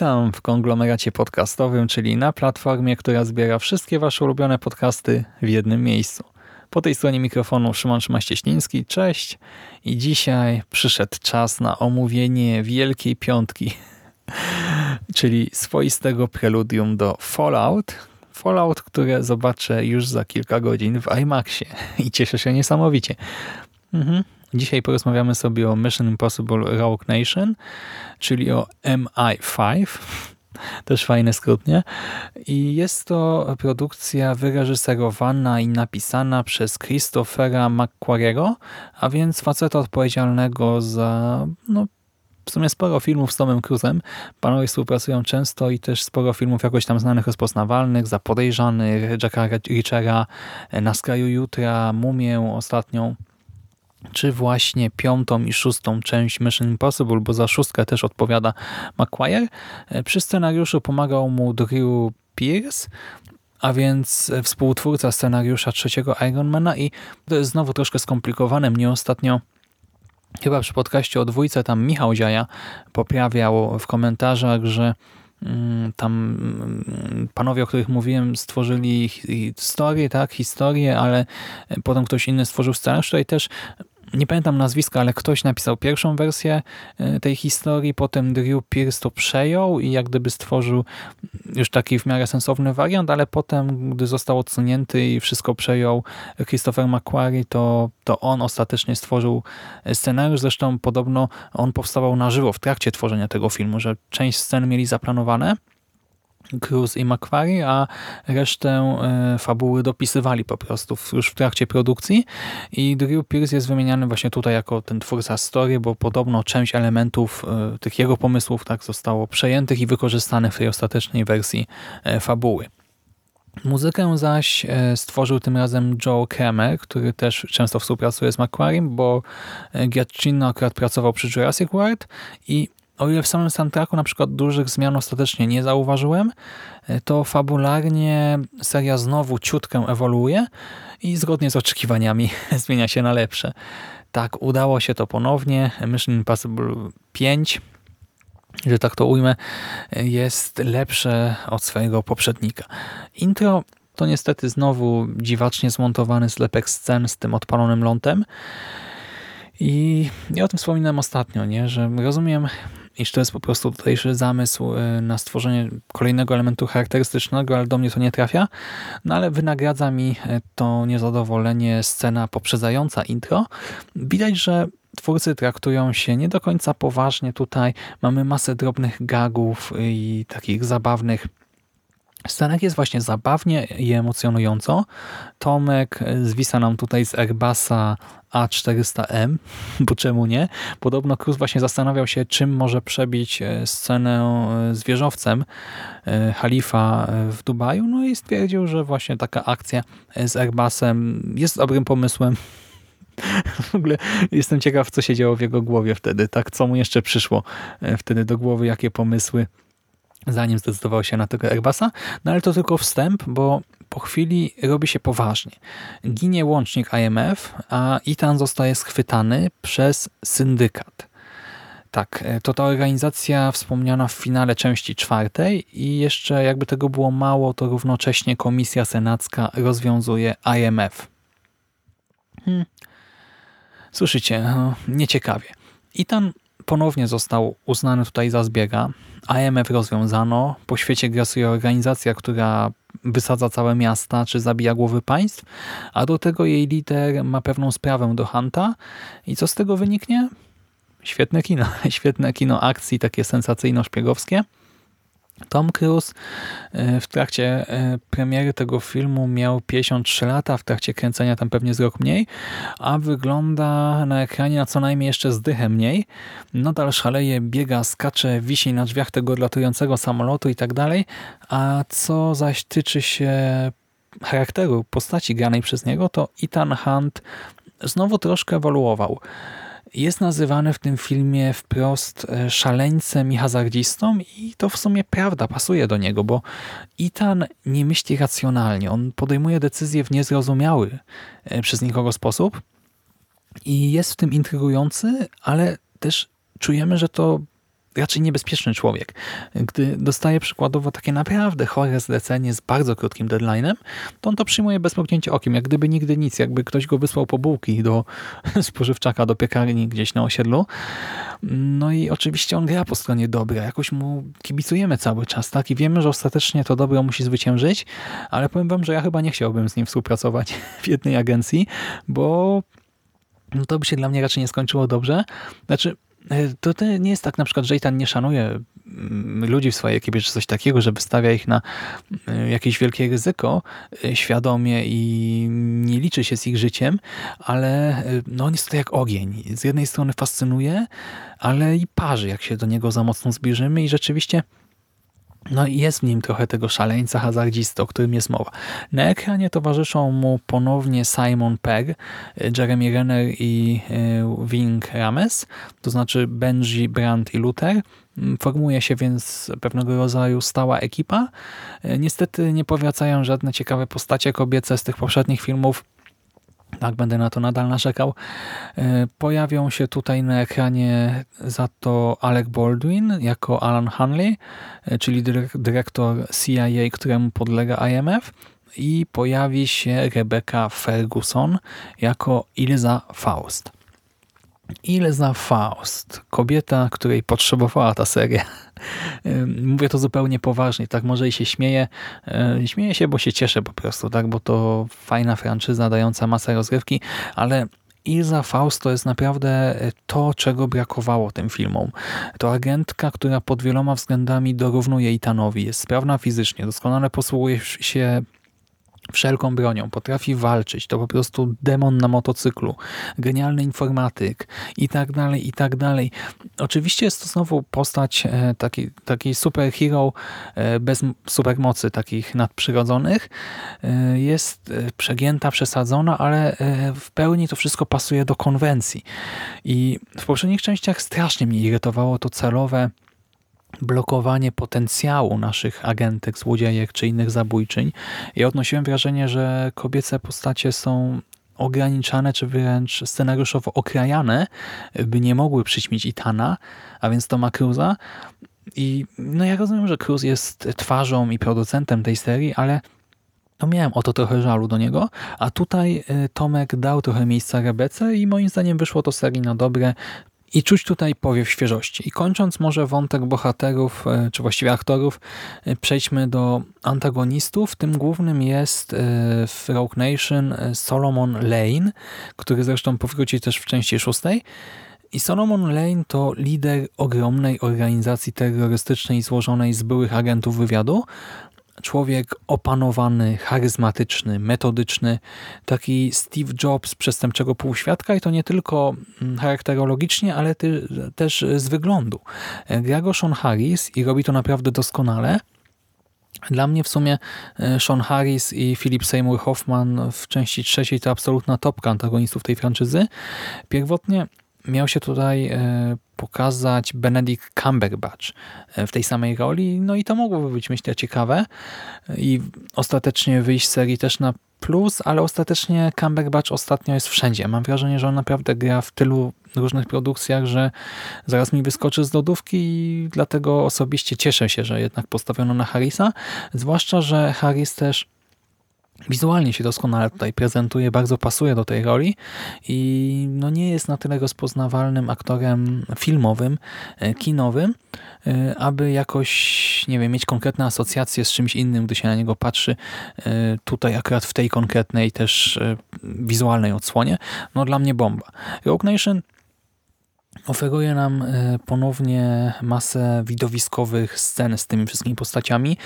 Witam w konglomeracie podcastowym, czyli na platformie, która zbiera wszystkie Wasze ulubione podcasty w jednym miejscu. Po tej stronie mikrofonu Szymon Szymaścieśliński, cześć. I dzisiaj przyszedł czas na omówienie Wielkiej Piątki, czyli swoistego preludium do Fallout. Fallout, które zobaczę już za kilka godzin w IMAXie i cieszę się niesamowicie. Mhm. Dzisiaj porozmawiamy sobie o Mission Impossible Rogue Nation, czyli o MI5. Też fajny skrót, nie? I jest to produkcja wyreżyserowana i napisana przez Christophera McQuarriego, a więc faceta odpowiedzialnego za no, w sumie sporo filmów z Tomem Cruzem. Panowie współpracują często i też sporo filmów jakoś tam znanych, rozpoznawalnych, za podejrzanych, Jacka Richera, Na skraju jutra, Mumię ostatnią czy właśnie piątą i szóstą część Mission Impossible, bo za szóstkę też odpowiada McQuire. Przy scenariuszu pomagał mu Drew Pierce, a więc współtwórca scenariusza trzeciego Ironmana i to jest znowu troszkę skomplikowane. Mnie ostatnio chyba przy podcaście o dwójce tam Michał Dziaja poprawiał w komentarzach, że mm, tam mm, panowie, o których mówiłem, stworzyli historię, tak, historię, ale potem ktoś inny stworzył scenariusz. Tutaj też nie pamiętam nazwiska, ale ktoś napisał pierwszą wersję e, tej historii, potem Drew Pierce to przejął i jak gdyby stworzył już taki w miarę sensowny wariant, ale potem, gdy został odsunięty i wszystko przejął Christopher McQuarrie, to, to on ostatecznie stworzył scenariusz. Zresztą podobno on powstawał na żywo w trakcie tworzenia tego filmu, że część scen mieli zaplanowane, Cruz i McQuarrie, a resztę e, fabuły dopisywali po prostu już w trakcie produkcji i Drew Pierce jest wymieniany właśnie tutaj jako ten twórca story, bo podobno część elementów e, tych jego pomysłów tak zostało przejętych i wykorzystanych w tej ostatecznej wersji e, fabuły. Muzykę zaś stworzył tym razem Joe Kramer, który też często współpracuje z McQuarriem, bo Giacchino akurat pracował przy Jurassic World i o ile w samym soundtracku na przykład dużych zmian ostatecznie nie zauważyłem, e, to fabularnie seria znowu ciutkę ewoluuje i zgodnie z oczekiwaniami zmienia się na lepsze. Tak, udało się to ponownie. Mission Impossible 5, że tak to ujmę, jest lepsze od swojego poprzednika. Intro to niestety znowu dziwacznie zmontowany zlepek scen z tym odpalonym lądem. I ja o tym wspominałem ostatnio, nie? że rozumiem iż to jest po prostu tutejszy zamysł y, na stworzenie kolejnego elementu charakterystycznego, ale do mnie to nie trafia. No ale wynagradza mi y, to niezadowolenie scena poprzedzająca intro. Widać, że twórcy traktują się nie do końca poważnie tutaj. Mamy masę drobnych gagów i takich zabawnych scenek jest właśnie zabawnie i emocjonująco. Tomek zwisa nam tutaj z Airbusa A400M, bo czemu nie? Podobno Cruz właśnie zastanawiał się, czym może przebić e, scenę e, z wieżowcem e, Halifa w Dubaju, no i stwierdził, że właśnie taka akcja z Airbusem jest dobrym pomysłem. W ogóle jestem ciekaw, co się działo w jego głowie wtedy, tak? Co mu jeszcze przyszło wtedy do głowy, jakie pomysły zanim zdecydował się na tego Airbusa, no ale to tylko wstęp, bo po chwili robi się poważnie. Ginie łącznik IMF, a Itan zostaje schwytany przez syndykat. Tak, e, to ta organizacja wspomniana w finale części czwartej i jeszcze jakby tego było mało, to równocześnie Komisja Senacka rozwiązuje IMF. Hmm. Słyszycie, no, nieciekawie. Itan ponownie został uznany tutaj za zbiega. IMF rozwiązano. Po świecie grasuje organizacja, która wysadza całe miasta, czy zabija głowy państw, a do tego jej lider ma pewną sprawę do Hunta. I co z tego wyniknie? Świetne kino. Świetne kino akcji, takie sensacyjno-szpiegowskie. Tom Cruise w trakcie premiery tego filmu miał 53 lata, w trakcie kręcenia tam pewnie z rok mniej, a wygląda na ekranie na co najmniej jeszcze zdychę mniej. Nadal szaleje, biega, skacze, wisi na drzwiach tego odlatującego samolotu i tak dalej, a co zaś tyczy się charakteru postaci granej przez niego, to Ethan Hunt znowu troszkę ewoluował. Jest nazywany w tym filmie wprost e, szaleńcem i hazardzistą i to w sumie prawda, pasuje do niego, bo Ethan nie myśli racjonalnie. On podejmuje decyzje w niezrozumiały e, przez nikogo sposób i jest w tym intrygujący, ale też czujemy, że to raczej niebezpieczny człowiek. Gdy dostaje przykładowo takie naprawdę chore zlecenie z bardzo krótkim deadline'em, to on to przyjmuje bez mrugnięcia okiem, jak gdyby nigdy nic, jakby ktoś go wysłał po bułki do spożywczaka, do piekarni gdzieś na osiedlu. No i oczywiście on gra po stronie dobra, jakoś mu kibicujemy cały czas, tak? I wiemy, że ostatecznie to dobro musi zwyciężyć, ale powiem wam, że ja chyba nie chciałbym z nim współpracować w jednej agencji, bo to by się dla mnie raczej nie skończyło dobrze. Znaczy, to, to nie jest tak na przykład, że Eitan nie szanuje mm, ludzi w swojej ekipie, czy coś takiego, że wystawia ich na e, jakieś wielkie ryzyko e, świadomie i nie liczy się z ich życiem, ale no on jest to jak ogień. Z jednej strony fascynuje, ale i parzy, jak się do niego za mocno zbliżymy i rzeczywiście no i jest w nim trochę tego szaleńca hazardzista, o którym jest mowa. Na ekranie towarzyszą mu ponownie Simon Pegg, Jeremy Renner i e, Wing Rames, to znaczy Benji, Brandt i Luther. Formuje się więc pewnego rodzaju stała ekipa. E, niestety nie powracają żadne ciekawe postacie kobiece z tych poprzednich filmów, tak, będę na to nadal narzekał. E, pojawią się tutaj na ekranie za to Alec Baldwin jako Alan Hanley, e, czyli dyrektor CIA, któremu podlega IMF i pojawi się Rebecca Ferguson jako Ilza Faust. Ilza Faust, kobieta, której potrzebowała ta seria. Mówię to zupełnie poważnie, tak może i się śmieję. Śmieję się, bo się cieszę po prostu, tak, bo to fajna franczyza dająca masę rozgrywki, ale Ilza Faust to jest naprawdę to, czego brakowało tym filmom. To agentka, która pod wieloma względami dorównuje Itanowi, jest sprawna fizycznie, doskonale posługuje się wszelką bronią, potrafi walczyć, to po prostu demon na motocyklu, genialny informatyk i tak dalej, i tak dalej. Oczywiście jest to znowu postać e, taki, taki superhero e, bez supermocy takich nadprzyrodzonych. E, jest przegięta, przesadzona, ale w pełni to wszystko pasuje do konwencji. I w poprzednich częściach strasznie mnie irytowało to celowe blokowanie potencjału naszych agentek, złodziejek czy innych zabójczyń. I odnosiłem wrażenie, że kobiece postacie są ograniczane, czy wręcz scenariuszowo okrajane, by nie mogły przyćmić Itana, a więc Toma Cruza. I no ja rozumiem, że Cruz jest twarzą i producentem tej serii, ale no miałem o to trochę żalu do niego, a tutaj y, Tomek dał trochę miejsca Rebece i moim zdaniem wyszło to serii na dobre. I czuć tutaj powiew świeżości. I kończąc może wątek bohaterów, e, czy właściwie aktorów, e, przejdźmy do antagonistów. Tym głównym jest e, w Rogue Nation Solomon Lane, który zresztą powróci też w części szóstej. I Solomon Lane to lider ogromnej organizacji terrorystycznej złożonej z byłych agentów wywiadu, człowiek opanowany, charyzmatyczny, metodyczny, taki Steve Jobs przestępczego półświadka i to nie tylko mm, charakterologicznie, ale ty, też z wyglądu. Gra go Sean Harris i robi to naprawdę doskonale. Dla mnie w sumie e, Sean Harris i Philip Seymour Hoffman w części trzeciej to absolutna topka antagonistów tej franczyzy. Pierwotnie miał się tutaj e, pokazać Benedict Cumberbatch e, w tej samej roli, no i to mogłoby być myślę ciekawe. I ostatecznie wyjść z serii też na plus, ale ostatecznie Cumberbatch ostatnio jest wszędzie. Mam wrażenie, że on naprawdę gra w tylu różnych produkcjach, że zaraz mi wyskoczy z lodówki i dlatego osobiście cieszę się, że jednak postawiono na Harrisa, zwłaszcza, że Harris też Wizualnie się doskonale tutaj prezentuje, bardzo pasuje do tej roli i no nie jest na tyle rozpoznawalnym aktorem filmowym, e, kinowym, e, aby jakoś, nie wiem, mieć konkretne asocjacje z czymś innym, gdy się na niego patrzy e, tutaj akurat w tej konkretnej też wizualnej odsłonie. No dla mnie bomba. Rogue Nation oferuje nam e, ponownie masę widowiskowych scen z tymi wszystkimi postaciami,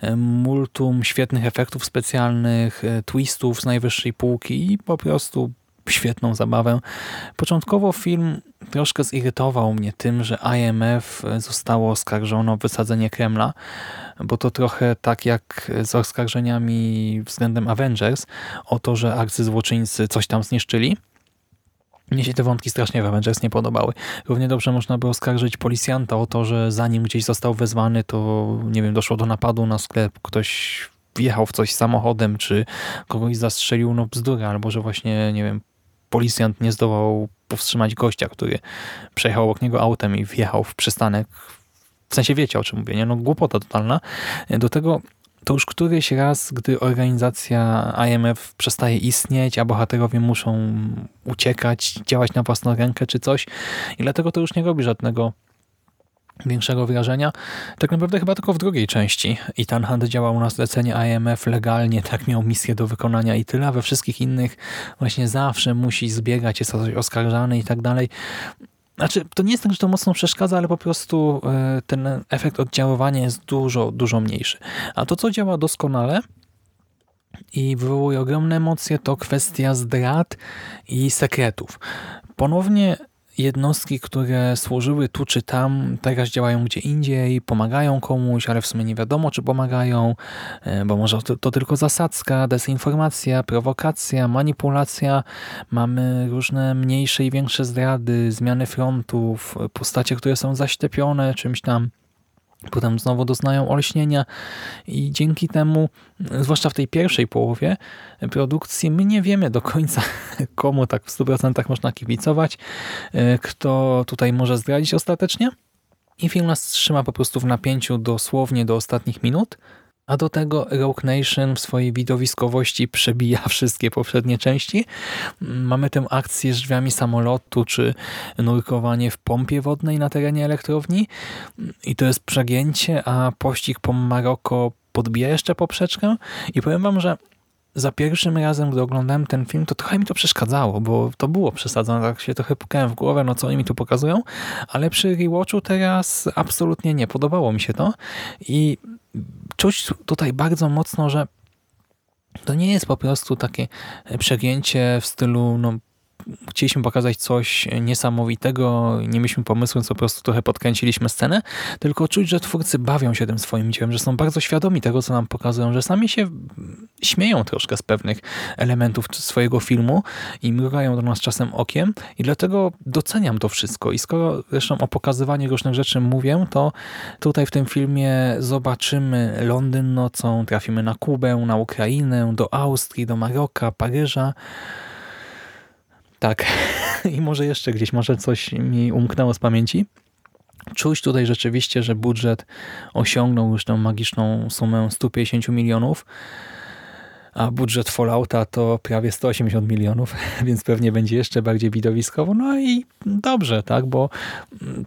e, multum świetnych efektów specjalnych, e, twistów z najwyższej półki i po prostu świetną zabawę. Początkowo film troszkę zirytował mnie tym, że IMF zostało oskarżone o wysadzenie Kremla, bo to trochę tak jak z oskarżeniami względem Avengers o to, że arcyzłoczyńcy coś tam zniszczyli. Mnie się te wątki strasznie w Avengers nie podobały. Równie dobrze można by oskarżyć policjanta o to, że zanim gdzieś został wezwany, to nie wiem, doszło do napadu na sklep, ktoś wjechał w coś samochodem, czy kogoś zastrzelił, no bzdura, albo że właśnie, nie wiem, policjant nie zdołał powstrzymać gościa, który przejechał obok niego autem i wjechał w przystanek. W sensie wiecie, o czym mówię, nie? No głupota totalna. Do tego to już któryś raz, gdy organizacja IMF przestaje istnieć, a bohaterowie muszą uciekać, działać na własną rękę czy coś i dlatego to już nie robi żadnego większego wrażenia. Tak naprawdę chyba tylko w drugiej części. Ethan Hunt działał na zlecenie IMF legalnie, tak miał misję do wykonania i tyle, we wszystkich innych właśnie zawsze musi zbiegać, jest o coś oskarżany i tak dalej. Znaczy, to nie jest tak, że to mocno przeszkadza, ale po prostu e, ten efekt oddziaływania jest dużo, dużo mniejszy. A to, co działa doskonale i wywołuje ogromne emocje, to kwestia zdrad i sekretów. Ponownie jednostki, które służyły tu czy tam, teraz działają gdzie indziej, pomagają komuś, ale w sumie nie wiadomo, czy pomagają, e, bo może to, to tylko zasadzka, dezinformacja, prowokacja, manipulacja. Mamy różne mniejsze i większe zdrady, zmiany frontów, postacie, które są zaślepione czymś tam potem znowu doznają olśnienia i dzięki temu, zwłaszcza w tej pierwszej połowie produkcji, my nie wiemy do końca, komu tak w 100% można kibicować, e, kto tutaj może zdradzić ostatecznie. I film nas trzyma po prostu w napięciu dosłownie do ostatnich minut, a do tego Rogue Nation w swojej widowiskowości przebija wszystkie poprzednie części. Mamy tę akcję z drzwiami samolotu, czy nurkowanie w pompie wodnej na terenie elektrowni. I to jest przegięcie, a pościg po Maroko podbija jeszcze poprzeczkę. I powiem wam, że za pierwszym razem, gdy oglądałem ten film, to trochę mi to przeszkadzało, bo to było przesadzone, tak się trochę pukałem w głowę, no co oni mi tu pokazują, ale przy rewatchu teraz absolutnie nie, podobało mi się to i czuć tutaj bardzo mocno, że to nie jest po prostu takie przegięcie w stylu no, chcieliśmy pokazać coś niesamowitego, nie mieliśmy pomysłu, po prostu trochę podkręciliśmy scenę, tylko czuć, że twórcy bawią się tym swoim dziełem, że są bardzo świadomi tego, co nam pokazują, że sami się śmieją troszkę z pewnych elementów swojego filmu i mrugają do nas czasem okiem i dlatego doceniam to wszystko. I skoro zresztą o pokazywaniu różnych rzeczy mówię, to tutaj w tym filmie zobaczymy Londyn nocą, trafimy na Kubę, na Ukrainę, do Austrii, do Maroka, Paryża, tak. I może jeszcze gdzieś, może coś mi umknęło z pamięci. Czuć tutaj rzeczywiście, że budżet osiągnął już tę magiczną sumę 150 milionów, a budżet Fallouta to prawie 180 milionów, więc pewnie będzie jeszcze bardziej widowiskowo. No i dobrze, tak, bo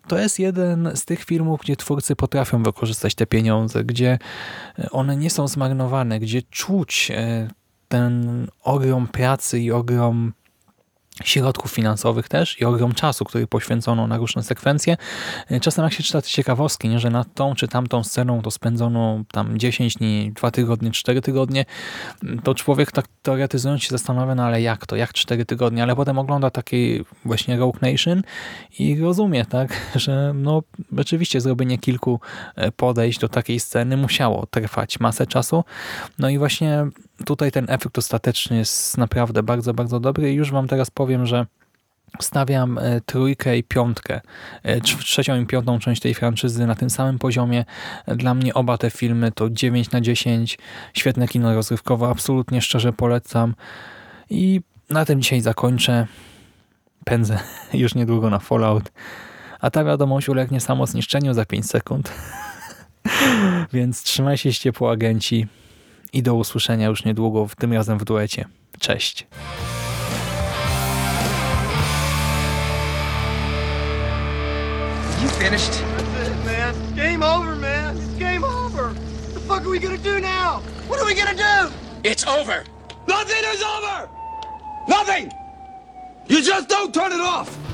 to jest jeden z tych filmów, gdzie twórcy potrafią wykorzystać te pieniądze, gdzie one nie są zmarnowane, gdzie czuć e, ten ogrom pracy i ogrom środków finansowych też i ogrom czasu, który poświęcono na różne sekwencje. Czasem jak się czyta te ciekawostki, nie, że nad tą czy tamtą sceną to spędzono tam 10 dni, 2 tygodnie, 4 tygodnie, to człowiek tak teoretyzując się zastanawia, no ale jak to, jak 4 tygodnie, ale potem ogląda taki właśnie Rogue Nation i rozumie, tak, że no rzeczywiście zrobienie kilku e, podejść do takiej sceny musiało trwać masę czasu. No i właśnie tutaj ten efekt ostateczny jest naprawdę bardzo, bardzo dobry i już wam teraz powiem, że Stawiam e, trójkę i piątkę, e, trzecią i piątą część tej franczyzy na tym samym poziomie. Dla mnie oba te filmy to 9 na 10, świetne kino rozrywkowe, absolutnie szczerze polecam. I na tym dzisiaj zakończę. Pędzę już niedługo na Fallout. A ta wiadomość ulegnie samo zniszczeniu za 5 sekund. Więc trzymaj się ciepło agenci i do usłyszenia już niedługo, tym razem w duecie. Cześć. You finished? That's it, man. Game over, man. It's game over. What the fuck are we gonna do now? What are we gonna do? It's over. Nothing is over! Nothing! You just don't turn it off!